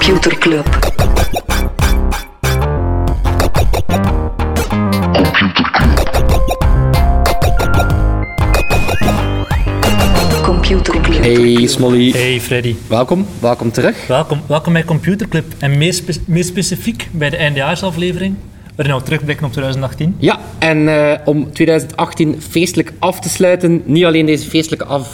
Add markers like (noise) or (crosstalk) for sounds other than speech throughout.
Computer Club. Computer Club. Hey Smolly, Hey Freddy, welkom, welkom terug. welkom, welkom bij Computer Club. En meer, spe- meer specifiek bij de eindejaarsaflevering, waarin we terugblikken op 2018. Ja, en eh, om 2018 feestelijk af te sluiten, niet alleen deze feestelijke af,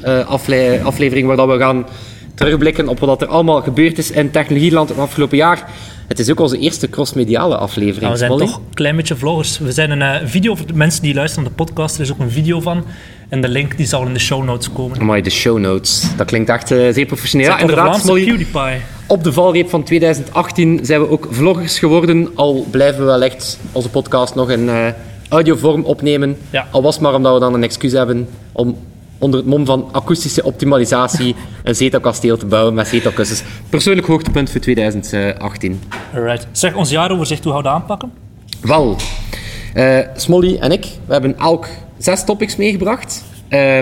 eh, afle- aflevering waar dat we gaan terugblikken op wat er allemaal gebeurd is in technologieland het afgelopen jaar. Het is ook onze eerste crossmediale aflevering. Maar we zijn toch een klein beetje vloggers. We zijn een eh, video voor de mensen die luisteren naar de podcast. Er is ook een video van. En de link die zal in de show notes komen. Amai, de show notes. Dat klinkt echt eh, zeer professioneel. Ja, inderdaad, Smolly. PewDiePie. Op de valreep van 2018 zijn we ook vloggers geworden. Al blijven we wel echt onze podcast nog in eh, audiovorm opnemen. Ja. Al was het maar omdat we dan een excuus hebben om onder het mom van akoestische optimalisatie (laughs) een zetelkasteel te bouwen met zetelkussens. Persoonlijk hoogtepunt voor 2018. Alright. Zeg, ons jaaroverzicht, hoe dat aanpakken? Wel, eh, Smolly en ik, we hebben elk zes topics meegebracht. Eh,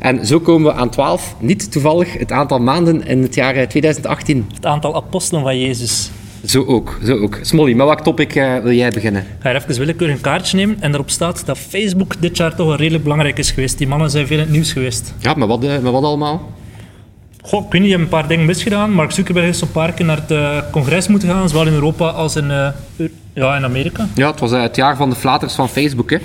en zo komen we aan 12. Niet toevallig het aantal maanden in het jaar eh, 2018. Het aantal apostelen van Jezus. Zo ook, zo ook. Smolly, met welk topic eh, wil jij beginnen? Ik ga even willekeurig een kaartje nemen en daarop staat dat Facebook dit jaar toch wel redelijk belangrijk is geweest. Die mannen zijn veel in het nieuws geweest. Ja, maar wat, eh, maar wat allemaal? Goh, ik weet niet, je hebt een paar dingen misgedaan. Mark Zuckerberg is een paar keer naar het eh, congres moeten gaan, zowel in Europa als in, ja, in Amerika. Ja, het was het jaar van de flaters van Facebook. Hè.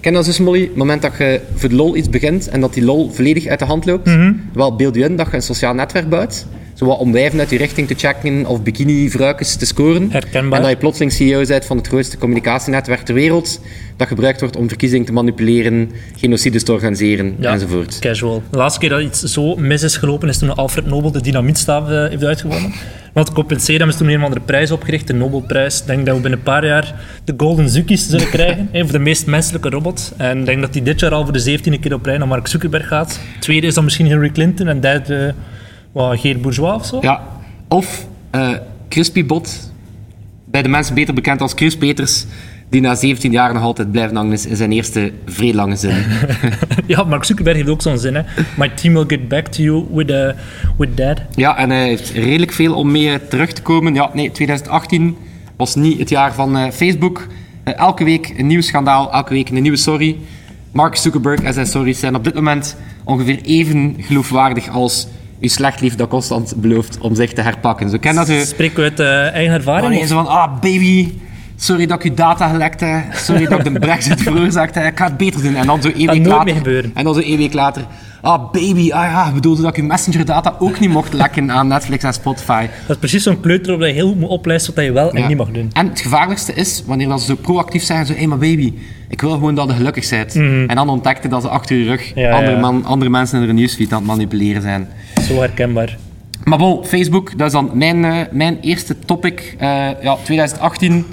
Ken dat zo, Smolly? Het moment dat je voor de lol iets begint en dat die lol volledig uit de hand loopt. Wel, beeld je in dat je een sociaal netwerk bouwt. Zo wat om wijven uit je richting te checken of bikini-vrouwkes te scoren. Herkenbaar. En dat je plotseling CEO bent van het grootste communicatienetwerk ter wereld. Dat gebruikt wordt om verkiezingen te manipuleren, genocides te organiseren Ja. enzovoort. Casual. De laatste keer dat iets zo mis is gelopen is toen Alfred Nobel de dynamietstaaf eh, heeft uitgewonnen. Want compenseren hebben ze toen een of andere prijs opgericht, de Nobelprijs. Ik denk dat we binnen een paar jaar de Golden Zookies zullen krijgen, hè, voor de meest menselijke robot. En ik denk dat die dit jaar al voor de zeventiende keer op rij naar Mark Zuckerberg gaat. Tweede is dan misschien Hillary Clinton en derde uh, Geert Bourgeois of zo. Ja, of eh Crispy-bot, bij de mensen beter bekend als Chris Peters, die na 17 jaar nog altijd blijven hangen is in zijn eerste vrij lange zin. (laughs) Ja, Mark Zuckerberg heeft ook zo'n zin. Hè. My team will get back to you with, uh, with that. Ja, en hij heeft redelijk veel om mee terug te komen. Ja, nee, 2018 was niet het jaar van eh, Facebook. Eh, elke week een nieuw schandaal, elke week een nieuwe sorry. Mark Zuckerberg en zijn sorry's zijn op dit moment ongeveer even geloofwaardig als uw slechtlief dat constant belooft om zich te herpakken. Zo ken dat u... Spreken we uit eh, eigen ervaring? Of- zo van, ah baby, sorry dat ik uw data gelekt heb, sorry dat ik de (laughs) brexit veroorzaakt heb, ik ga het beter doen. En dan zo één week later, en dan zo één week later, ah baby, ah ja, bedoelde dat ik uw messenger data ook niet mocht lekken aan Netflix en Spotify. Dat is precies zo'n kleuter op dat je heel goed moet oplijsten wat je wel en Ja. niet mag doen. En het gevaarlijkste is, wanneer dat ze zo proactief zeggen, zo, hé maar baby, ik wil gewoon dat je gelukkig bent. En dan ontdekte dat ze achter je rug Mhm. Ja, andere, ja. Man, andere mensen in hun nieuwsfeed aan het manipuleren zijn. Zo herkenbaar. Maar bon, Facebook, dat is dan mijn, eh, mijn eerste topic. Eh, ja, 2018,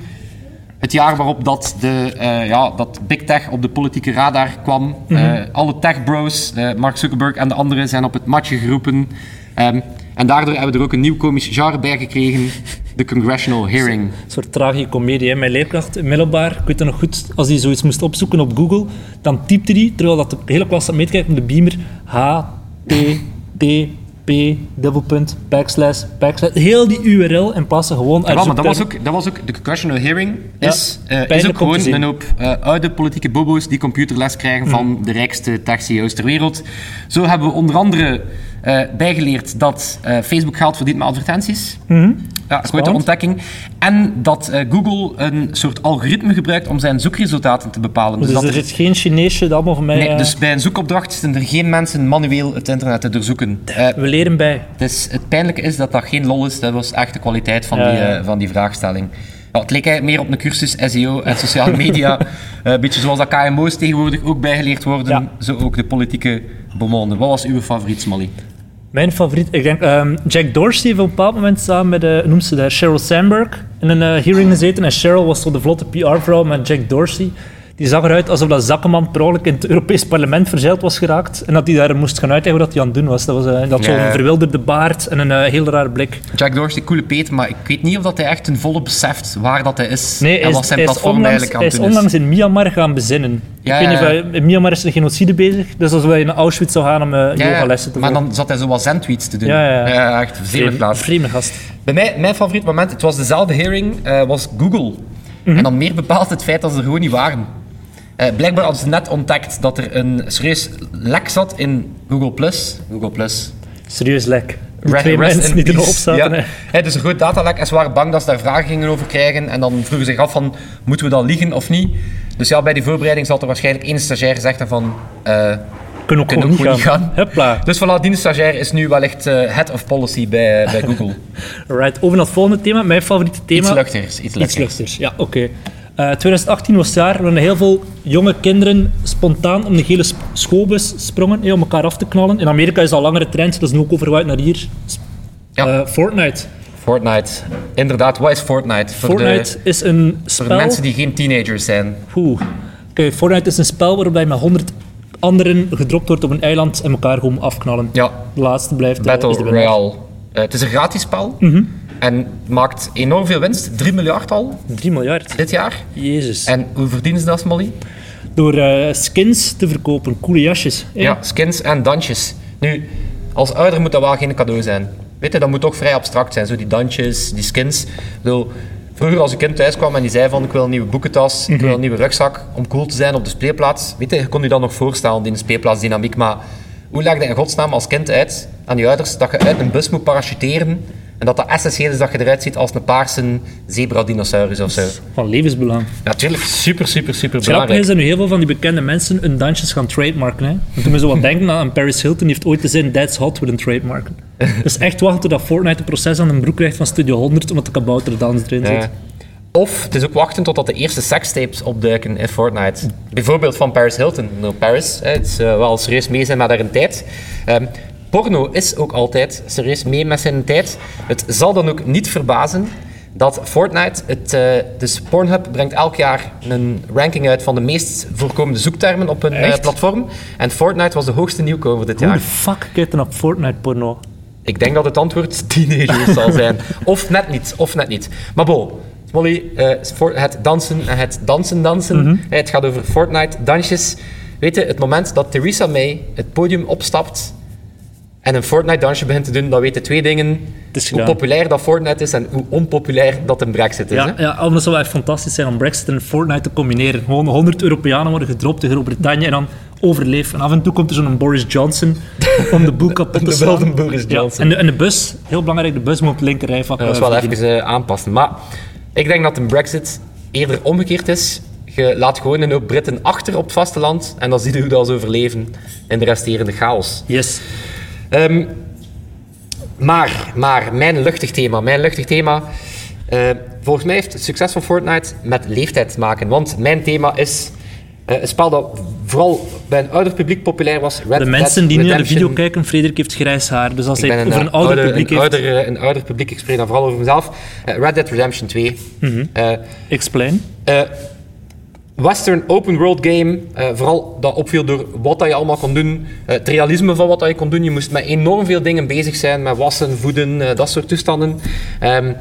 het jaar waarop dat, de, eh, ja, dat Big Tech op de politieke radar kwam. Eh, alle tech bros, Mark Zuckerberg en de anderen, zijn op het matje geroepen. Ehm, en daardoor hebben we er ook een nieuw komisch genre bij gekregen, de Congressional Hearing. Een soort tragicomedie. hè. Mijn leerkracht middelbaar, ik weet het nog goed, als hij zoiets moest opzoeken op Google, dan typte hij, terwijl dat de hele klas aan het meekijken op de beamer, H, T, T, P, dubbelpunt, backslash, backslash, heel die URL in plaats van gewoon uit Ja, maar dat was, ook, dat was ook, de Congressional Hearing is, Ja, eh, is ook te gewoon een hoop eh, oude politieke bobo's die computerles krijgen van Mm. de rijkste tech-CEO's ter wereld. Zo hebben we onder andere eh, bijgeleerd dat eh, Facebook geld verdient met advertenties. Ja, grote Mm-hmm. Spannend. ontdekking. En dat eh, Google een soort algoritme gebruikt om zijn zoekresultaten te bepalen. Dus, dat er zit geen Chineesje dat allemaal van mij... nee, dus bij een zoekopdracht zitten er geen mensen manueel het internet te doorzoeken. We leren bij. dus het pijnlijke is dat dat geen lol is. Dat was echt de kwaliteit van, Ja, die, ja. van die vraagstelling. Ja, het leek eigenlijk meer op een cursus SEO en sociale media. (laughs) Een beetje zoals dat KMO's tegenwoordig ook bijgeleerd worden. Ja. Zo ook de politieke bemonden. Wat was uw favoriet, Smally? Mijn favoriet, ik denk, ehm, Jack Dorsey heeft op een bepaald moment samen met, uh, noemt ze daar, Sheryl Sandberg in een eh, hearing gezeten. En Sheryl was zo de vlotte PR-vrouw met Jack Dorsey. Die zag eruit alsof dat zakkenman per ongeluk in het Europees parlement verzeild was geraakt. En dat hij daar moest gaan uitleggen wat hij aan het doen was. Dat was eh, dat Ja. zo'n verwilderde baard en een eh, heel raar blik. Jack Dorsey, coole peet, maar ik weet niet of dat hij echt ten volle beseft waar dat hij is Nee, en hij wat zijn hij is platform onlangs, eigenlijk aan hij het is doen is. onlangs in Myanmar gaan bezinnen. Ja, ik weet niet ja, hij- in Myanmar is een genocide bezig. Dus alsof hij naar Auschwitz zou gaan om Ja, ja, yogalessen te maar volgen. dan zat hij zo wat zendtweets te doen. Ja, ja, echt Vreemde- laat. Vreemde gast. Bij mij, mijn favoriet moment, het was dezelfde hearing, was Google. Mhm. En dan meer bepaald het feit dat ze er gewoon niet waren. Eh, blijkbaar hadden ze net ontdekt dat er een serieus lek zat in Google+. Google+. Plus. Serieus lek. Die Re- twee rest mensen in die erop zaten. Ja. dus een groot datalek en ze waren bang dat ze daar vragen gingen over krijgen. En dan vroegen ze zich af van, moeten we dan liegen of niet? Dus ja, bij die voorbereiding zal er waarschijnlijk één stagiair gezegd hebben van... eh, Kunnen ook Kunnen gewoon ook niet gaan. gaan. Hupla. dus voilà, die stagiair is nu wellicht eh, head of policy bij, bij (laughs) Google. Right, over naar het volgende thema. Mijn favoriete thema. Iets luchtigers. Iets ja, oké. Eh, 2018 was het jaar waarin heel veel jonge kinderen spontaan om de gele schoolbus sprongen eh, om elkaar af te knallen. In Amerika is dat al langere trend, dat is nu ook overgewaaid naar hier. Ja. Eh, Fortnite. Fortnite. Inderdaad, wat is Fortnite? Voor, Fortnite de, is een voor spel... de mensen die geen teenagers zijn. Oeh. Oké, Fortnite is een spel waarbij je met 100 anderen gedropt wordt op een eiland en elkaar gewoon afknallen. Ja, De laatste blijft eh, Battle. Royale. Eh, het is een gratis spel. Mhm. En maakt enorm veel winst. 3 miljard al 3 miljard. dit jaar. Jezus. En hoe verdienen ze dat, Molly? Door eh, skins te verkopen, coole jasjes. eh. Ja, skins en dansjes. Nu, als ouder moet dat wel geen cadeau zijn. Weet je, dat moet toch vrij abstract zijn. Zo die dansjes, die skins. Bedoel, vroeger als een kind thuis kwam en die zei van ik wil een nieuwe boekentas, ik wil een nieuwe rugzak om cool te zijn op de speelplaats. Weet je, je kon je dat nog voorstellen, die speelplaatsdynamiek. Maar hoe leg je in godsnaam als kind uit aan je ouders dat je uit een bus moet parachuteren en dat dat essentieel is dat je eruit ziet als een paarse zebra-dinosaurus of zo. Van levensbelang. Natuurlijk, super, super, super Het grappige is belangrijk. dat nu heel veel van die bekende mensen hun dansjes gaan trademarken. Hè. Dan doen we zo wat (laughs) denken aan Paris Hilton, die heeft ooit de zin That's Hot willen trademarken. Dus echt wachten totdat Fortnite een proces aan een broek krijgt van Studio 100, omdat de kabouterdans erin zit. Ja. Of het is ook wachten totdat de eerste sekstapes opduiken in Fortnite. Bijvoorbeeld van Paris Hilton. Nou, Paris, hè, het is eh, wel serieus mee zijn met haar tijd. Ehm, porno is ook altijd serieus mee met zijn tijd. Het zal dan ook niet verbazen dat Fortnite, het, eh, dus Pornhub brengt elk jaar een ranking uit van de meest voorkomende zoektermen op hun eh, platform. En Fortnite was de hoogste nieuwkomer dit Hoe jaar. de fuck kijkt er naar Fortnite porno? Ik denk dat het antwoord (laughs) teenagers zal zijn. Of net niet, of net niet. Maar bo, Molly, eh, het dansen en het dansen dansen. Mhm. Het gaat over Fortnite, dansjes. Weet je, het moment dat Theresa May het podium opstapt en een Fortnite-dansje begint te doen, dan weten twee dingen. Hoe populair dat Fortnite is en hoe onpopulair dat een brexit is. Ja, hè? ja, het zou wel echt fantastisch zijn om Brexit en Fortnite te combineren. Gewoon 100 Europeanen worden gedropt in Groot-Brittannië en dan overleven. En af en toe komt er zo'n Boris Johnson (laughs) om de boel kapot te De slaan. wilde Boris Ja, Johnson. En, de, en de bus, heel belangrijk, de bus moet op het linkerrijvak Dat is eh, wel verdienen. even eh, aanpassen. Maar ik denk dat een brexit eerder omgekeerd is. Je laat gewoon een hoop Britten achter op het vasteland en dan zie je hoe dat ze overleven in de resterende chaos. Yes. Ehm, maar, maar, mijn luchtig thema, mijn luchtig thema. eh, volgens mij heeft het succes van Fortnite met leeftijd te maken. Want mijn thema is eh, een spel dat vooral bij een ouder publiek populair was. Red De Dead mensen die nu naar de video kijken, Frederik heeft grijs haar. Dus als Ik hij het een, over een ouder publiek een, heeft... ouder, eh, een ouder publiek, ik spreek dan vooral over mezelf. Eh, Red Dead Redemption 2. Mhm. Eh, Explain. Western open world game, eh, vooral dat opviel door wat dat je allemaal kon doen, eh, het realisme van wat dat je kon doen. Je moest met enorm veel dingen bezig zijn, met wassen, voeden, eh, dat soort toestanden. Ehm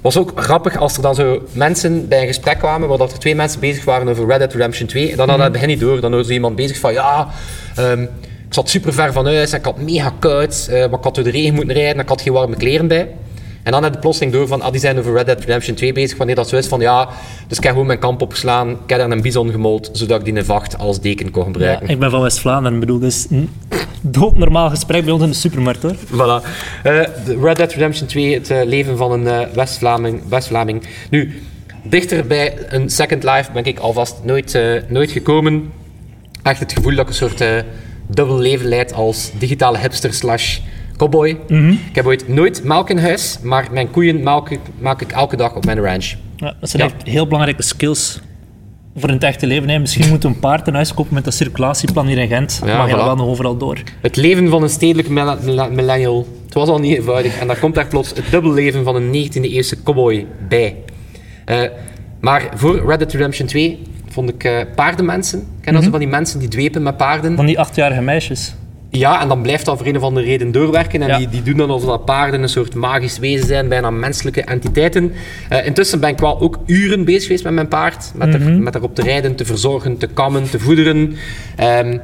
was ook grappig als er dan zo mensen bij een gesprek kwamen waar dat er twee mensen bezig waren over Red Dead Redemption 2. En dan had het begin niet door, dan hoorde zo iemand bezig van ja, ehm, ik zat super ver van huis en ik had mega koud, maar ik had door de regen moeten rijden en ik had geen warme kleren bij. En dan had de plotseling door van, ah, die zijn over Red Dead Redemption 2 bezig. Wanneer dat zo is van, ja, dus ik heb gewoon mijn kamp opgeslaan. Ik heb daar een bison gemold, zodat ik die in vacht als deken kon Ja, gebruiken. ik ben van West-Vlaanderen, bedoel, is een doodnormaal gesprek bij ons in de supermarkt, hoor. Voilà. De Red Dead Redemption 2, het eh, leven van een eh, West-Vlaming. West-Vlaming. Nu, dichter bij een Second Life ben ik alvast nooit, nooit gekomen. Echt het gevoel dat ik een soort dubbel leven leid als digitale hipster slash cowboy. Ik heb ooit nooit melk in huis, maar mijn koeien melk ik, maak ik elke dag op mijn ranch. Ja, dat zijn Ja. echt heel belangrijke skills voor in het echte leven. Hè. Misschien moeten we een paard in huis kopen met dat circulatieplan hier in Gent. Ja, mag je voilà. wel nog overal door. Het leven van een stedelijk mille- mille- millennial. Het was al niet eenvoudig. En daar komt daar plots het dubbelleven van een 19e eeuwse cowboy bij. Eh, maar voor Red Dead Redemption 2, vond ik eh, paardenmensen. Ken je zo van die mensen die dwepen met paarden? Van die achtjarige meisjes. Ja, en dan blijft dat voor een of andere reden doorwerken. En Ja. die, die doen dan alsof dat paarden een soort magisch wezen zijn, bijna menselijke entiteiten. Eh, intussen ben ik wel ook uren bezig geweest met mijn paard. Met, er, met erop te rijden, te verzorgen, te kammen, te voederen. Ehm,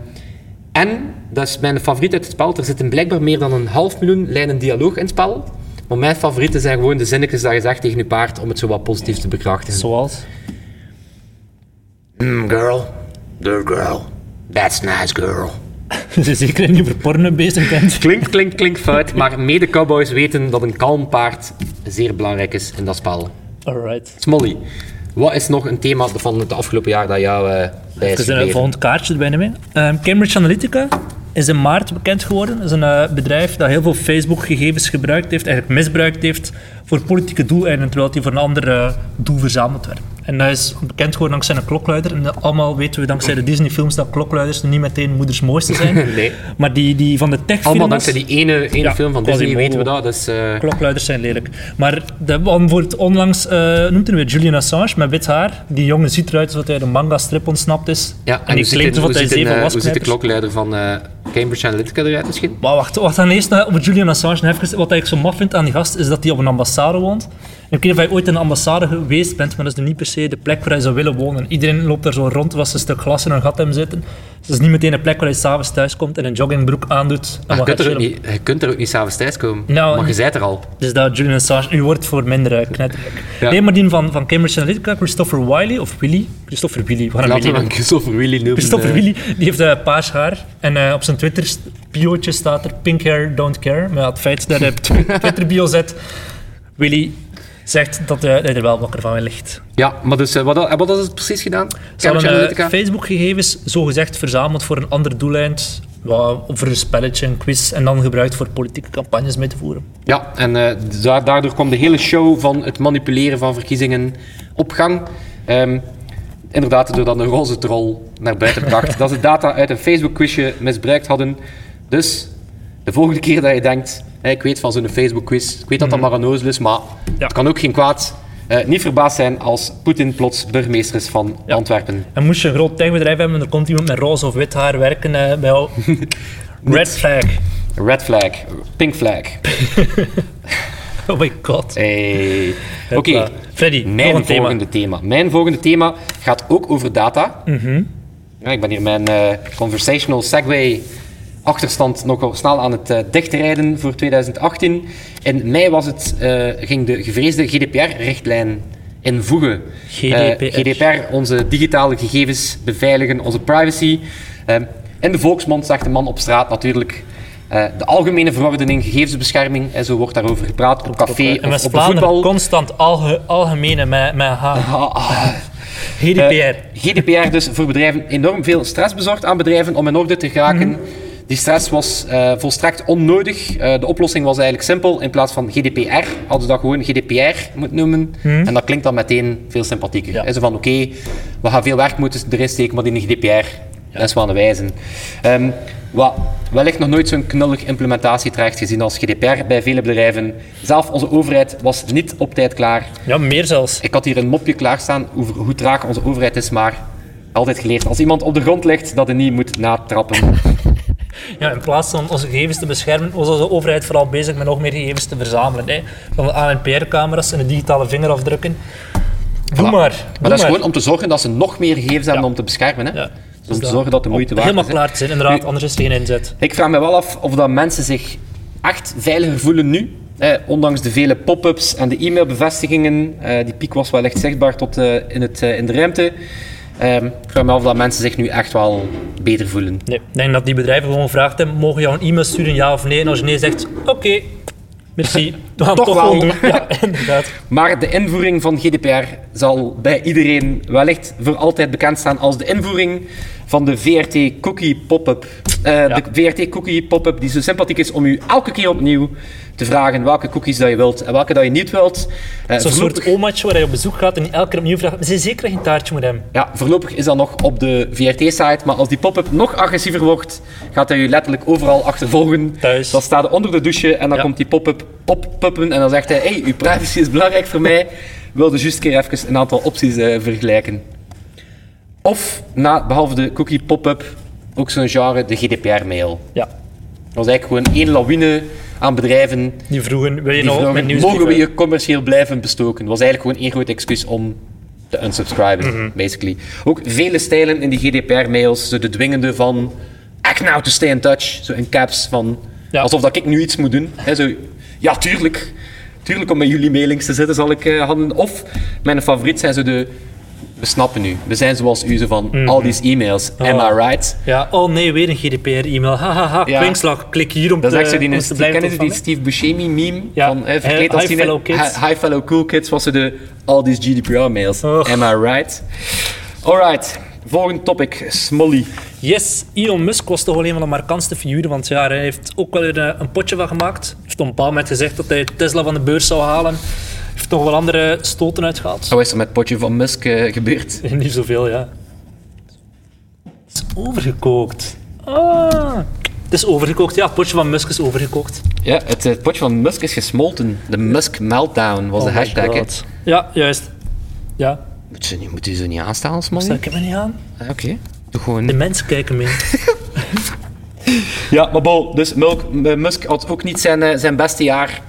en, dat is mijn favoriet uit het spel, er zitten blijkbaar meer dan een half miljoen lijnen dialoog in het spel. Maar mijn favorieten zijn gewoon de zinnetjes dat je zegt tegen je paard om het zo wat positief te bekrachtigen. Zoals? Mm, girl, the girl, that's nice girl. (laughs) Ze zijn zeker niet over porno bezig bent. Klinkt, klinkt, klinkt fout, maar mede-cowboys weten dat een kalm paard zeer belangrijk is in dat spel. Alright. Smolly, wat is nog een thema van het afgelopen jaar dat jou eh bij is Er is een volgend kaartje erbij mee. Ehm, Cambridge Analytica is in maart bekend geworden. Dat is een eh, bedrijf dat heel veel Facebook-gegevens gebruikt heeft, eigenlijk misbruikt heeft voor politieke doeleinden, terwijl die voor een ander doel verzameld werd. En dat is bekend geworden dankzij een klokluider. En allemaal weten we dankzij de Disney-films dat klokluiders niet meteen moeders mooiste zijn. (laughs) Nee. Maar die, die van de tech Allemaal dankzij die ene, ene Ja, film van Disney weten we dat. Dus, eh, Klokluiders zijn lelijk. Maar de, om voor het onlangs, eh noemt hij weer Julian Assange met wit haar. Die jongen ziet eruit alsof hij uit een manga-strip ontsnapt is. ja, en die hoe ziet klinkt alsof hij zeven eh, Hoe ziet de klokleider van eh, Cambridge Analytica eruit misschien? Maar wacht, wat dan eerst over Julian Assange en even, wat ik zo maf vind aan die gast, is dat hij op een ambassade woont. En ik weet niet of je ooit in een ambassade geweest bent, maar dat is nu niet per se de plek waar hij zou willen wonen. Iedereen loopt daar zo rond, was een stuk glas in een gat hem zitten. Dus het is niet meteen een plek waar hij s'avonds thuis komt en een joggingbroek aandoet. En je, kunt er ook niet, je kunt er ook niet s'avonds thuiskomen. Nou, maar je bent er al. Dus dat Julian Assange, u wordt voor minder uh, knetterlijk. Ja. Nee, maar die van, van Cambridge Analytica, Christopher Wiley, of Willy, Christopher Willy, hem Laten Willy Christopher Willy noemen. Christopher eh. Willy, die heeft uh, paars haar. En eh, op zijn Twitter-biootje staat er pink hair, don't care. Maar het feit dat hij op tw- (laughs) Twitter-bio zet, Willy zegt dat eh, hij er wel wakker van ligt. Ja, maar dus eh, wat, wat hadden ze precies gedaan? Ze hadden eh? Facebook-gegevens zogezegd verzameld voor een ander doeleind. Voor een spelletje, een quiz. En dan gebruikt voor politieke campagnes mee te voeren. Ja, en eh, da- daardoor kwam de hele show van het manipuleren van verkiezingen op gang. Ehm, inderdaad, doordat een roze troll naar buiten bracht (laughs) dat ze data uit een Facebook-quizje misbruikt hadden. Dus de volgende keer dat je denkt, ik weet van zo'n Facebook-quiz, ik weet dat dat maar een nozel is, maar Ja. het kan ook geen kwaad. Eh, niet verbaasd zijn als Poetin plots burgemeester is van Ja. Antwerpen. En moest je een groot techbedrijf hebben en er komt iemand met roze of wit haar werken eh, bij jou. (laughs) Red flag. Red flag, pink flag. (laughs) Oh my god. Hey. Oké. Freddy, Mijn een thema. volgende thema. Mijn volgende thema gaat ook over data. Mhm. ja, ik ben hier mijn eh, conversational segway achterstand nogal snel aan het eh, dichtrijden voor 2018. In mei was het, eh, ging de gevreesde GDPR-richtlijn invoegen. Eh, GDPR. GDPR, onze digitale gegevens beveiligen, onze privacy. Eh, in de volksmond zegt de man op straat natuurlijk... de Algemene Verordening Gegevensbescherming, en zo wordt daarover gepraat op café En of op de voetbal. constant alge, algemene met, met. (laughs) Ah, ah. GDPR. Eh, GDPR dus voor bedrijven enorm veel stress bezorgd aan bedrijven om in orde te geraken. Die stress was eh, volstrekt onnodig. Eh, de oplossing was eigenlijk simpel. In plaats van GDPR hadden ze dat gewoon GDPR moeten noemen. En dat klinkt dan meteen veel sympathieker. Ja. Is zo van oké, we gaan veel werk moeten erin steken, maar in de GDPR, dat is wel een wijzen. Ehm, wat wellicht nog nooit zo'n knullig implementatietraject gezien als GDPR bij vele bedrijven. Zelf onze overheid was niet op tijd klaar. Ja, meer zelfs. Ik had hier een mopje klaarstaan over hoe traag onze overheid is, maar altijd geleerd. Als iemand op de grond ligt, dat hij niet moet natrappen. Ja, in plaats van onze gegevens te beschermen, was onze overheid vooral bezig met nog meer gegevens te verzamelen. Hè. Van de ANPR-camera's en de digitale vingerafdrukken. Doe Voilà. maar. Maar dat is gewoon om te zorgen dat ze nog meer gegevens hebben om te beschermen. Hè? Ja. Dus om te zorgen dat de moeite waard Helemaal is. hè. klaar te zijn, inderdaad, Nu- anders is geen inzet. Ik vraag me wel af of dat mensen zich echt veiliger voelen nu. Eh, ondanks de vele pop-ups en de e-mailbevestigingen. Eh, die piek was wel echt zichtbaar tot eh, in, het, eh, in de ruimte. Ehm, ik vraag me af of dat mensen zich nu echt wel beter voelen. Nee, ik denk dat die bedrijven gewoon gevraagd hebben, mogen jou een e-mail sturen, ja of nee? En als je nee zegt, oké, merci. (laughs) We gaan Toch toch wel. doen. Ja, (laughs) inderdaad. Maar de invoering van GDPR zal bij iedereen wellicht voor altijd bekend staan als de invoering van de VRT Cookie Pop-up. Eh, De VRT Cookie Pop-up die zo sympathiek is om u elke keer opnieuw te vragen welke cookies dat je wilt en welke dat je niet wilt. Eh, Zo'n voorlopig, soort omaatje waar je op bezoek gaat en die elke keer opnieuw vraagt, zijn zeker dat je een taartje moet hebben? ja, voorlopig is dat nog op de VRT-site, maar als die pop-up nog agressiever wordt, gaat hij u letterlijk overal achtervolgen. Thuis. Dan staat hij onder de douche en dan Ja. komt die pop-up oppuppen en dan zegt hij, hey, uw privacy is belangrijk voor mij. Wilde juist een keer even een aantal opties eh, vergelijken. Of, na, behalve de cookie pop-up, ook zo'n genre, de GDPR-mail. Ja. Dat was eigenlijk gewoon één lawine aan bedrijven Die vroegen, wil je die nou met mogen we je commercieel blijven bestoken? Dat was eigenlijk gewoon één groot excuus om te unsubscriben, Mhm. basically. Ook vele stijlen in die GDPR-mails, zo de dwingende van act now to stay in touch, zo in caps van Ja. alsof dat ik nu iets moet doen. Hè, zo, ja, tuurlijk. Tuurlijk om met jullie mailings te zitten zal ik eh, handelen. Of mijn favoriet zijn zo de we snappen nu. We zijn zoals u, zo van Mhm. al die e-mails. Am I right? Ja, oh nee, weer een GDPR-e-mail. Hahaha, Ja. kwinkslag. Klik hier om Dat te, is echt zo die, Steve, kennen jullie die. Steve Buscemi meme? Ja. Van, eh, verkleed als hi fellow kids. Hi, hi fellow cool kids was ze de all these GDPR mails. Och. Am I right? Alright, volgende topic. Smolly. Yes, Elon Musk was toch wel een van de markantste figuren van het jaar. Hij heeft ook wel weer eh, een potje van gemaakt. Hij heeft op een bepaald moment gezegd dat hij Tesla van de beurs zou halen. Heeft nog wel andere stoten uitgehaald. Wat is er met het potje van Musk eh, gebeurd? (laughs) Niet zoveel, ja. Het is overgekookt. Ah. Het is overgekookt, ja. Het potje van Musk is overgekookt. Ja, het, eh, potje van Musk is gesmolten. De Musk meltdown was de Oh hashtag. Ja, juist. Ja, Moet, ze, niet- moet u ze niet aanstaan, Smolly? stel ik hem niet aan. Ah, Oké. Doe De gewoon. mensen kijken mee. (laughs) Ja, maar bol, dus eh, Musk had ook niet zijn, eh, zijn beste jaar.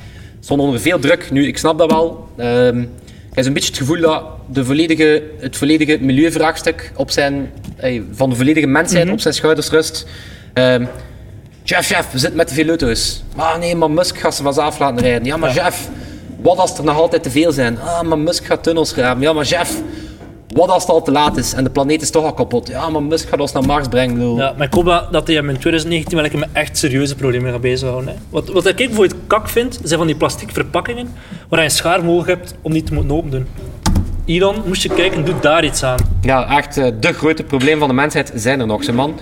Stond onder veel druk. Nu, ik snap dat wel. Ehm ik heb zo'n beetje het gevoel dat de volledige, het volledige milieuvraagstuk op zijn, van de volledige mensheid op zijn schouders rust. Ehm chef, chef, we zitten met te veel auto's. Ah nee, maar Musk gaat ze vanzelf laten rijden. Ja, maar chef, wat als er nog altijd te veel zijn? Ah, maar Musk gaat tunnels graven. Ja, maar chef, wat als het al te laat is en de planeet is toch al kapot? Ja, maar Musk gaat ons naar Mars brengen. Ja, maar ik hoop dat dat hij hem in 2019 wel lekker met echt serieuze problemen gaat bezighouden. Hè. Wat, wat ik bijvoorbeeld kak vind, zijn van die plastic verpakkingen waar je een schaar mogelijk hebt om niet te moeten open doen. Elon, moest je kijken, doe daar iets aan. Ja, echt eh, de grote probleem van de mensheid zijn er nog, zijn man.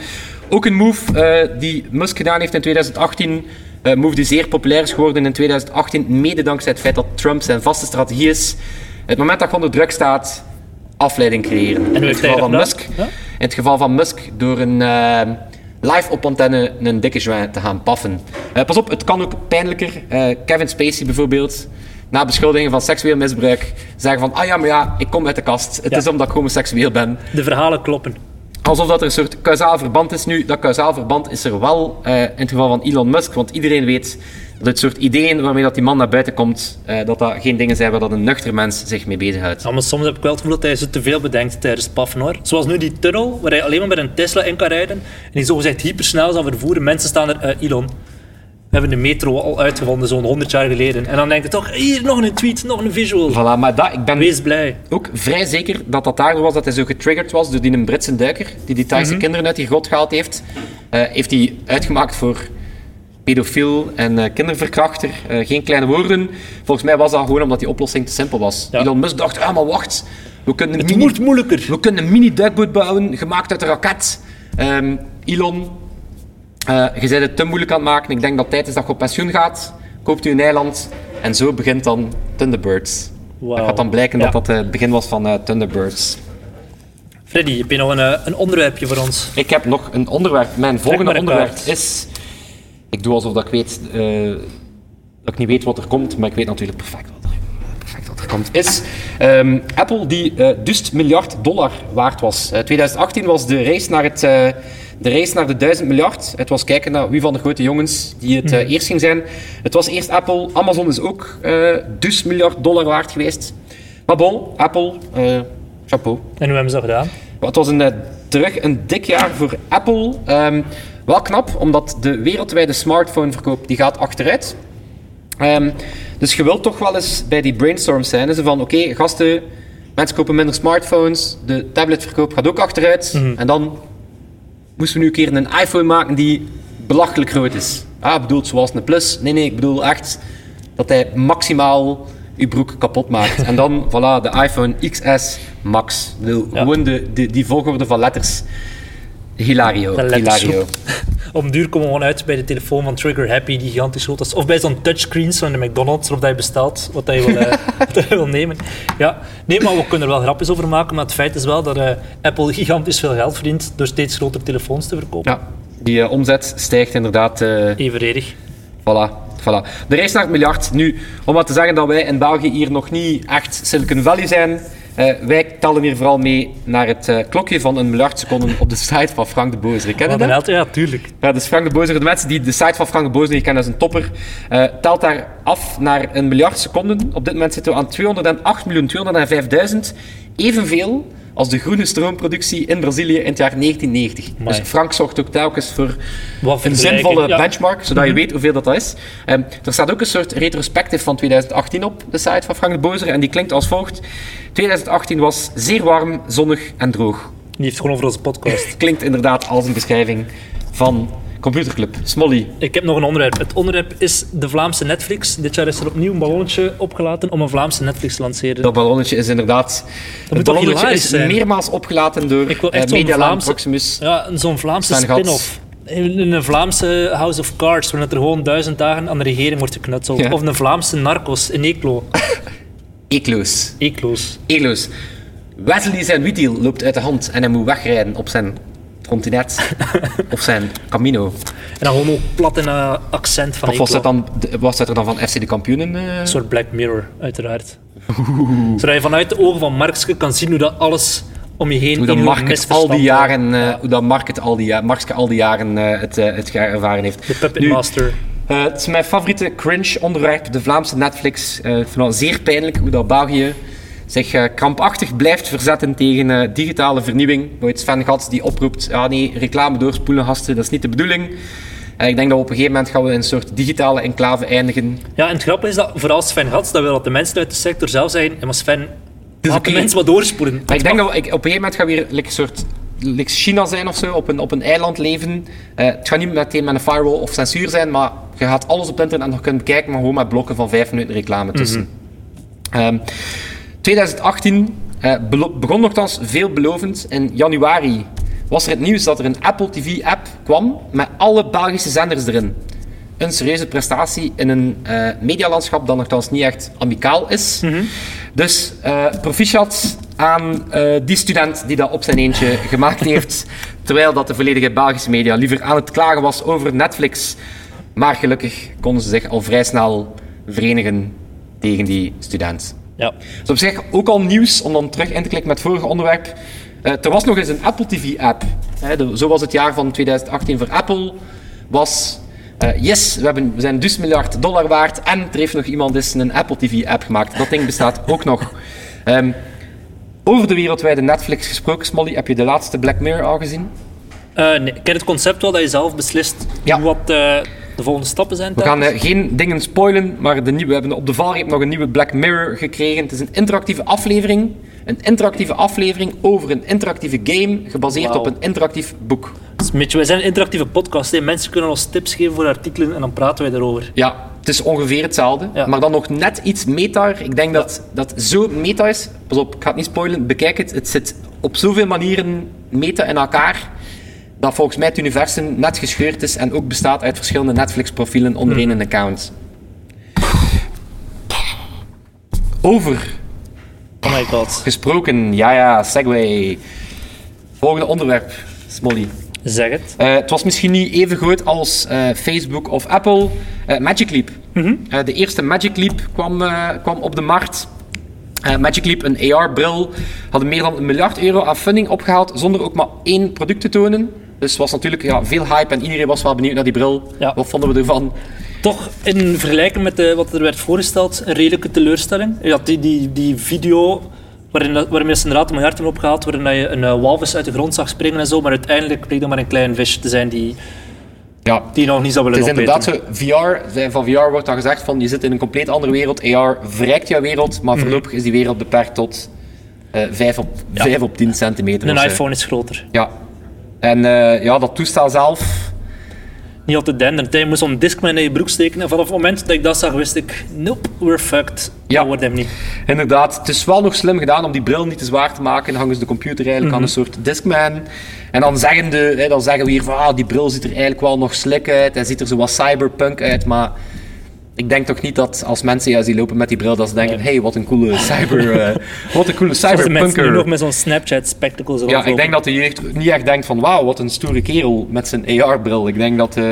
Ook een move eh, die Musk gedaan heeft in 2018. eh move die zeer populair is geworden in 2018, mede dankzij het feit dat Trump zijn vaste strategie is. Het moment dat je onder druk staat, afleiding creëren. in hoe het geval van Musk. Ja? In het geval van Musk door een eh, live op antenne een dikke joint te gaan paffen. Eh, pas op, het kan ook pijnlijker. Eh, Kevin Spacey bijvoorbeeld, na beschuldigingen van seksueel misbruik, zeggen van, ah ja, maar ja, ik kom uit de kast. Het Ja. is omdat ik homoseksueel ben. De verhalen kloppen. Alsof dat er een soort kausaal verband is nu. Dat kausaal verband is er wel eh, in het geval van Elon Musk, want iedereen weet dat het soort ideeën waarmee dat die man naar buiten komt, eh, dat dat geen dingen zijn waar dat een nuchter mens zich mee bezighoudt. Maar soms heb ik wel het gevoel dat hij ze te veel bedenkt tijdens paffen hoor. Zoals nu die tunnel, waar hij alleen maar met een Tesla in kan rijden. En die zogezegd hypersnel zal vervoeren. Mensen staan er, eh, Elon. Hebben de metro al uitgevonden, zo'n 100 jaar geleden. En dan denk je toch, hier nog een tweet, nog een visual. Voilà, maar dat, ik ben Wees blij. ook vrij zeker dat dat daardoor was dat hij zo getriggerd was door die een Britse duiker die die Thaise Mhm. kinderen uit die grot gehaald heeft. Eh, heeft hij uitgemaakt voor pedofiel en eh, kinderverkrachter. Eh, geen kleine woorden. Volgens mij was dat gewoon omdat die oplossing te simpel was. Ja. Elon Musk dacht, ah maar wacht, we kunnen een Het mini- moet moeilijker. We kunnen een mini-duikboot bouwen, gemaakt uit een raket. Ehm, Elon, je bent het te moeilijk aan het maken. Ik denk dat het tijd is dat je op pensioen gaat. Koopt u een eiland. En zo begint dan Thunderbirds. Wauw. Het gaat dan blijken Ja. dat dat het begin was van eh, Thunderbirds. Freddy, heb je nog een, eh, een onderwerpje voor ons? Ik heb nog een onderwerp. Mijn volgende onderwerp kaart. is... Ik doe alsof dat ik weet... eh, dat ik niet weet wat er komt, maar ik weet natuurlijk perfect wat er, perfect wat er komt. Is ehm, Apple die eh duist miljard dollar waard was. Eh, 2018 was de race naar het... de race naar de 1000 miljard. Het was kijken naar wie van de grote jongens die het eh, eerst ging zijn. Het was eerst Apple. Amazon is ook eh dus miljard dollar waard geweest. Maar bon, Apple, eh, chapeau. En hoe hebben ze dat gedaan? Het was een, terug een dik jaar voor Apple. Ehm, wel knap, omdat de wereldwijde smartphoneverkoop die gaat achteruit. Ehm, dus je wilt toch wel eens bij die brainstorms zijn. Zo van, oké, gasten, mensen kopen minder smartphones. De tabletverkoop gaat ook achteruit. En dan moesten we nu een keer een iPhone maken die belachelijk groot is. Ah, bedoeld zoals een Plus. Nee, nee, ik bedoel echt dat hij maximaal uw broek kapot maakt. En dan, (laughs) voilà, de iPhone XS Max. Bedoel, Ja. Gewoon de, de, die volgorde van letters. Hilario. Hilario. Om (laughs) duur komen we gewoon uit bij de telefoon van Trigger Happy, die gigantisch groot is. Of bij zo'n touchscreens van de McDonald's, waarop dat je bestelt wat dat je wil, eh, (laughs) wat je wil nemen. Ja, nee, maar we kunnen er wel grapjes over maken. Maar het feit is wel dat eh, Apple gigantisch veel geld verdient door steeds grotere telefoons te verkopen. Ja, die eh, omzet stijgt inderdaad. Evenredig. Voilà, voilà. De race naar het miljard. Nu, om maar te zeggen dat wij in België hier nog niet echt Silicon Valley zijn, Eh, wij tellen hier vooral mee naar het eh, klokje van een miljard seconden op de site van Frank de Bozer. Ken je dat? ja, tuurlijk. Ja, dus Frank de Bozer, de mensen die de site van Frank de Bozer niet kennen, dat is een topper. eh, telt daar af naar een miljard seconden. Op dit moment zitten we aan 208.205.000. Evenveel als de groene stroomproductie in Brazilië in het jaar 1990. Amai. Dus Frank zorgt ook telkens voor Wat een zinvolle ja. benchmark, zodat je weet hoeveel dat, dat is. Ehm, er staat ook een soort retrospectief van 2018 op de site van Frank de Bozer. En die klinkt als volgt. 2018 was zeer warm, zonnig en droog. Die heeft gewoon over onze podcast. (laughs) Klinkt inderdaad als een beschrijving van Computerclub. Smolly, Ik heb nog een onderwerp. Het onderwerp is de Vlaamse Netflix. Dit jaar is er opnieuw een ballonnetje opgelaten om een Vlaamse Netflix te lanceren. Dat ballonnetje is inderdaad... moet het ballonnetje is zijn? meermaals opgelaten door Ik wil eh, echt Vlaamse- Proximus. Ja, zo'n Vlaamse spin-off. In een Vlaamse House of Cards, waarin er gewoon duizend dagen aan de regering wordt geknutseld. Ja. Of een Vlaamse Narcos in Eeklo. (laughs) Eekloos. Eekloos. Eekloos. Wesley zijn wietiel loopt uit de hand en hij moet wegrijden op zijn continent. of zijn Camino. En dan gewoon ook plat in een accent van Of was dat, dan, was dat er dan van FC de kampioenen? eh? Een soort Black Mirror, uiteraard. (laughs) Zodat je vanuit de ogen van Markske kan zien hoe dat alles om je heen Hoe dat Mark al die jaren, eh, hoe dat Mark het al die, Markske al die jaren eh, het, het ervaren heeft. De Puppet Nu, Master. Het is mijn favoriete cringe onderwerp, de Vlaamse Netflix. Ik vind het zeer pijnlijk hoe dat België zich eh, krampachtig blijft verzetten tegen eh, digitale vernieuwing. Nooit Sven Gats die oproept, ja nee, reclame doorspoelen gasten, dat is niet de bedoeling. Eh, ik denk dat we op een gegeven moment gaan we in een soort digitale enclave eindigen. Ja, en het grappige is dat vooral Sven Gats, dat wil dat de mensen uit de sector zelf zeggen, ja, maar Sven, laat de mensen wat doorspoelen. Maar ik denk dat we ik, op een gegeven moment gaan we weer like, een soort like China zijn of zo, op een, op een eiland leven. Eh, het gaat niet meteen met een firewall of censuur zijn, maar je gaat alles op het internet nog kunnen bekijken, maar gewoon met blokken van vijf minuten reclame tussen. Ehm, 2018 eh, begon nogthans veelbelovend. In januari was er het nieuws dat er een Apple TV-app kwam met alle Belgische zenders erin. Een serieuze prestatie in een eh, medialandschap dat nogthans niet echt amicaal is. Dus eh, proficiat aan eh, die student die dat op zijn eentje gemaakt (laughs) heeft, terwijl dat de volledige Belgische media liever aan het klagen was over Netflix. Maar gelukkig konden ze zich al vrij snel verenigen tegen die student. Ja. Dus op zich ook al nieuws, om dan terug in te klikken met het vorige onderwerp. Eh, er was nog eens een Apple TV-app. Zo was het jaar van 2018 voor Apple. Was, eh, yes, we, hebben, we zijn dus miljard dollar waard. En er heeft nog iemand eens een Apple TV-app gemaakt. Dat ding bestaat (laughs) ook nog. Ehm, over de wereldwijde Netflix gesproken, Smolly, heb je de laatste Black Mirror al gezien? Eh, nee, ik ken het concept wel dat je zelf beslist Ja. wat de volgende stappen zijn. We gaan eh, geen dingen spoilen, maar de nieuwe, we hebben op de valreep nog een nieuwe Black Mirror gekregen. Het is een interactieve aflevering. Een interactieve aflevering over een interactieve game, gebaseerd op een interactief boek. Dus Mitch, wij zijn een interactieve podcast. Hè. Mensen kunnen ons tips geven voor artikelen en dan praten wij erover. Ja, het is ongeveer hetzelfde, Ja. maar dan nog net iets meta. Ik denk dat dat zo meta is. Pas op, ik ga het niet spoilen. Bekijk het. Het zit op zoveel manieren meta in elkaar. Dat volgens mij het universum net gescheurd is en ook bestaat uit verschillende Netflix-profielen onder één account. Over Oh my god. gesproken, ja ja, segway. Volgende onderwerp, Smolly. Zeg het. Eh, het was misschien niet even groot als eh, Facebook of Apple. Eh, Magic Leap. Eh, de eerste Magic Leap kwam, kwam op de markt. Magic Leap, een AR-bril, hadden meer dan een miljard euro aan funding opgehaald zonder ook maar één product te tonen. Dus het was natuurlijk ja, veel hype en iedereen was wel benieuwd naar die bril. Ja. Wat vonden we ervan? Toch in vergelijking met de, wat er werd voorgesteld, een redelijke teleurstelling. Je had die, die, die video waarin, waarmee ze inderdaad een miljard hebben opgehaald, waarin dat je een eh, walvis uit de grond zag springen en zo, maar uiteindelijk bleek dat maar een klein visje te zijn die, Ja, die nog niet zou willen Het is inderdaad zo, VR, van VR wordt dan gezegd van je zit in een compleet andere wereld. AR verrijkt jouw wereld, maar voorlopig is die wereld beperkt tot eh 5, op, Ja. 5 op 10 centimeter. Een iPhone is groter. Ja. En eh, ja, dat toestel zelf. Niet altijd denderd. hè. Je moest zo'n Discman in je broek steken en vanaf het moment dat ik dat zag, wist ik, nope, we're fucked. Ja. Dat wordt hem niet. Inderdaad, het is wel nog slim gedaan om die bril niet te zwaar te maken. Dan hangen ze de computer eigenlijk aan een soort Discman. En dan zeggen, de, hè, dan zeggen we hier van ah, die bril ziet er eigenlijk wel nog slik uit. Hij ziet er zo wat cyberpunk uit. Maar ik denk toch niet dat als mensen ja, die lopen met die bril, dat ze denken: hey, wat een coole (laughs) cyber. eh, wat een coole de mensen nu cyberpunker. nog met zo'n Snapchat spectacles Ja, ik denk dat de jeugd niet echt denkt van wauw, wat een stoere kerel met zijn AR-bril. Ik denk dat, eh,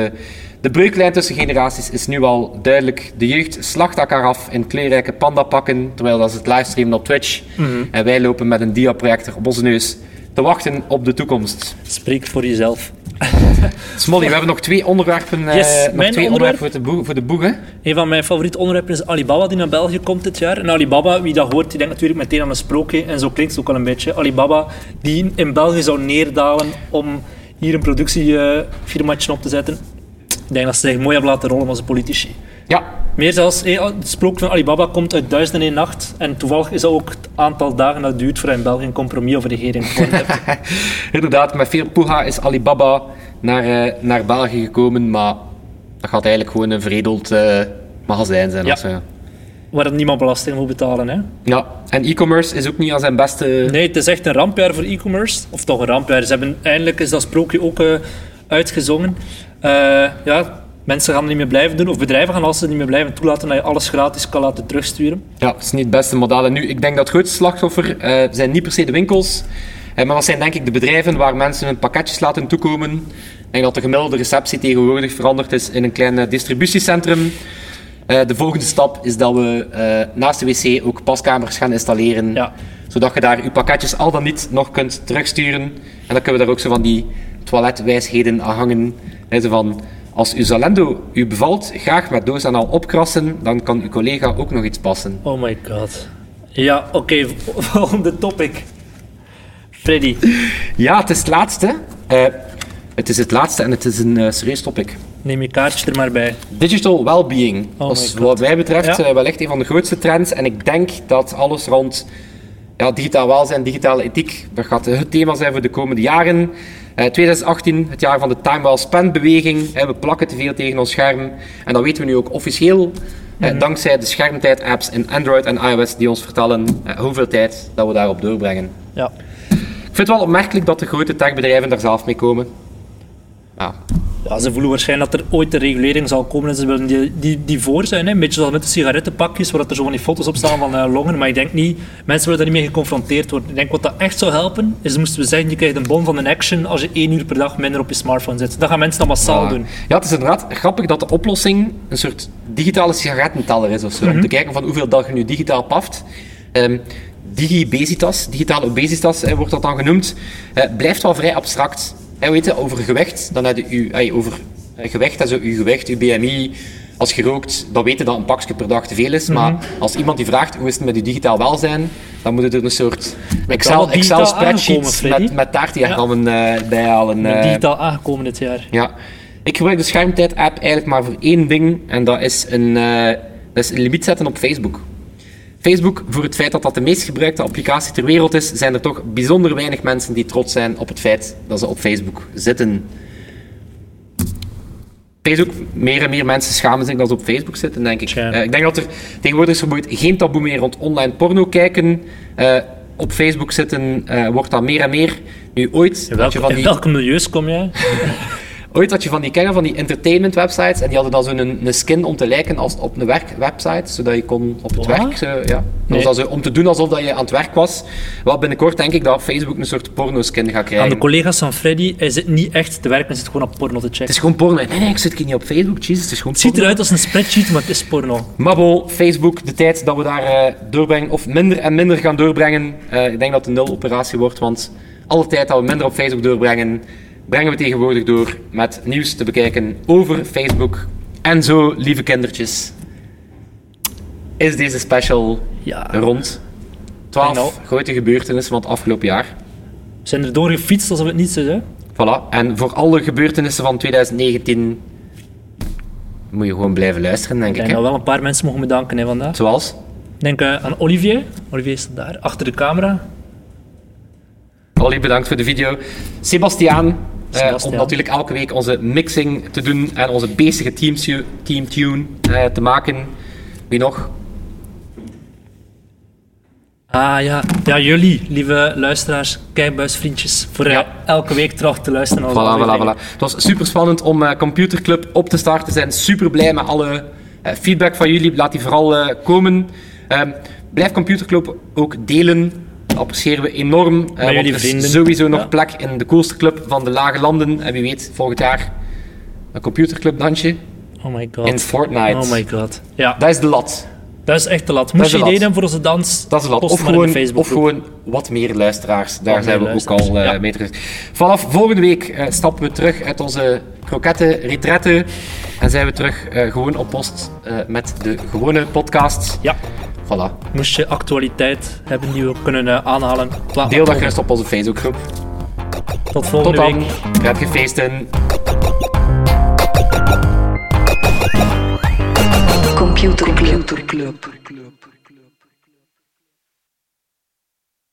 De breuklijn tussen generaties is nu al duidelijk. De jeugd slacht elkaar af in kleurrijke pandapakken, terwijl dat ze het livestreamen op Twitch. Mhm. En wij lopen met een diaprojector op onze neus te wachten op de toekomst. Spreek voor jezelf. (laughs) Smolly, we hebben nog twee onderwerpen, eh, Yes, nog mijn twee onderwerp- onderwerpen voor de, boeg, voor de boegen. Een van mijn favoriete onderwerpen is Alibaba, die naar België komt dit jaar. En Alibaba, wie dat hoort, die denkt natuurlijk meteen aan een sprookje. En zo klinkt het ook al een beetje. Alibaba, die in België zou neerdalen om hier een productiefirmaatje op te zetten. Ik denk dat ze zich mooi hebben laten rollen als politici. Ja, Meer zelfs, eh, het sprookje van Alibaba komt uit Duizend en één Nacht. En toevallig is dat ook het aantal dagen dat het duurt voor in België een compromis over regering (laughs) inderdaad, met veel poeha is Alibaba naar, eh, naar België gekomen, maar dat gaat eigenlijk gewoon een veredeld eh, magazijn zijn. Ja. of zo. Waar niemand belasting moet betalen. Hè? ja, en e-commerce is ook niet aan zijn beste... Nee, het is echt een rampjaar voor e-commerce. Of toch een rampjaar. Ze hebben, eindelijk is dat sprookje ook uitgezongen. Eh, ja, mensen gaan het niet meer blijven doen. Of bedrijven gaan als ze het niet meer blijven toelaten dat je alles gratis kan laten terugsturen. Ja, het is niet het beste model. En nu, ik denk dat het grootste slachtoffer eh, zijn niet per se de winkels, eh, maar dat zijn denk ik de bedrijven waar mensen hun pakketjes laten toekomen. Ik denk dat de gemiddelde receptie tegenwoordig veranderd is in een klein distributiecentrum. De volgende stap is dat we naast de wc ook paskamers gaan installeren, Ja. zodat je daar je pakketjes al dan niet nog kunt terugsturen. En dan kunnen we daar ook zo van die toiletwijsheden aan hangen. Zo van, als uw Zalendo u bevalt, graag met doos en al opkrassen, dan kan uw collega ook nog iets passen. Oh my god. Ja, oké, (laughs) volgende topic. Freddy. Ja, het is het laatste. Eh, het is het laatste en het is een eh, serieus topic. Neem je kaartje er maar bij. Digital well-being. Oh dat is my God. wat mij betreft Ja. eh, wellicht een van de grootste trends. En ik denk dat alles rond ja, digitaal welzijn, digitale ethiek, dat gaat het thema zijn voor de komende jaren. Eh, 2018, het jaar van de time well spent beweging. Eh, we plakken te veel tegen ons scherm. En dat weten we nu ook officieel. eh, Mhm. dankzij de schermtijd-apps in Android en iOS die ons vertellen eh, hoeveel tijd dat we daarop doorbrengen. Ja. Ik vind het wel opmerkelijk dat de grote techbedrijven daar zelf mee komen. Ja, ja, ze voelen waarschijnlijk dat er ooit een regulering zal komen en ze willen die, die, die voor zijn. Hè? Een beetje zoals met de sigarettenpakjes, waar dat er zo van die foto's op staan van eh, longen. Maar ik denk niet, mensen willen daar niet mee geconfronteerd worden. Ik denk wat dat echt zou helpen, is moesten we zeggen, je krijgt een bon van een action als je één uur per dag minder op je smartphone zit. Dat gaan mensen dan massaal Ja. doen. Ja, het is inderdaad grappig dat de oplossing een soort digitale sigarettenteller is of zo. Mhm. Om te kijken van hoeveel dat je nu digitaal paft. Ehm digibesitas, digitale obesitas eh, wordt dat dan genoemd, eh, blijft wel vrij abstract. En weet je, over gewicht, dan heb je u- over eh, gewicht en zo, uw gewicht, uw BMI. Als je rookt, dan weet je dat een pakje per dag te veel is. Maar Mhm. als iemand die vraagt hoe is het met je digitaal welzijn, dan moet je er een soort Excel, Excel Freddy. met, met taartdiagrammen eh bijhalen. Met eh. digitaal aangekomen dit jaar. Ja, ik gebruik de schermtijd-app eigenlijk maar voor één ding en dat is een, eh, dat is een limiet zetten op Facebook. Facebook, voor het feit dat dat de meest gebruikte applicatie ter wereld is, zijn er toch bijzonder weinig mensen die trots zijn op het feit dat ze op Facebook zitten. Facebook, meer en meer mensen schamen zich dat ze op Facebook zitten, denk ik. Eh, ik denk dat er tegenwoordig is geen taboe meer rond online porno kijken. Eh, op Facebook zitten eh, wordt dat meer en meer. Nu ooit, In, had je welke, van in die, welke milieus kom jij? (laughs) Ooit had je van die, ken je van die entertainment websites en die hadden dan zo'n een, een skin om te lijken als op een werkwebsite, zodat je kon op het werk, ja. Dat Nee. was zo, om te doen alsof dat je aan het werk was. Wel binnenkort denk ik dat Facebook een soort porno-skin gaat Aan krijgen. de collega's van Freddy, hij zit niet echt te werken, hij zit gewoon op porno te checken. Het is gewoon porno. Nee, nee, ik zit hier niet op Facebook, Jesus, het is gewoon Het ziet eruit als een spreadsheet, maar het is porno. Maar bon, Facebook, de tijd dat we daar eh, doorbrengen, of minder en minder gaan doorbrengen, eh, ik denk dat het een nul-operatie wordt, want alle tijd dat we minder op Facebook doorbrengen, brengen we tegenwoordig door met nieuws te bekijken over Facebook. En zo, lieve kindertjes, is deze special Ja. rond. I 12 know. grote gebeurtenissen van het afgelopen jaar. We zijn er doorgefietst alsof het niets is, hè? Voilà. En voor alle gebeurtenissen van 2019 moet je gewoon blijven luisteren, denk Ik ik. denk dat wel een paar mensen mogen bedanken hè, vandaag. Zoals? Ik denk eh, aan Olivier. Olivier staat daar, achter de camera. Bedankt voor de video. Sebastiaan, eh, om natuurlijk elke week onze mixing te doen en onze bezige teamtune team tune, eh, te maken. Wie nog? Ah ja, ja jullie, lieve luisteraars, kijkbuisvriendjes, voor Ja. elke week terug te luisteren Voilà, voilà. Het was super spannend om eh, Computer Club op te starten. We zijn super blij met alle feedback van jullie. Laat die vooral komen. Ehm, blijf Computer Club ook delen. Appreciëren we enorm. Eh, want er is sowieso nog Ja. plek in de coolste club van de Lage Landen. En wie weet, volgend jaar een computerclubdansje Oh my god. in Fortnite. Oh my god. Ja, Dat is de lat. dat is echt te lat. Moest je de hebben voor onze dans? Dat is de lat. Of de gewoon, of gewoon wat meer luisteraars. Daar Wat zijn we ook al eh, ja. mee terug. Vanaf volgende week eh, stappen we terug uit onze kroketten retrette. En zijn we terug eh, gewoon op post eh, met de gewone podcast. Ja, Voilà. moest je actualiteit hebben die we kunnen eh, aanhalen. Laat Deel dat gerust op onze Facebookgroep. Tot Tot volgende dan. week. Prettige feesten. Computer Club.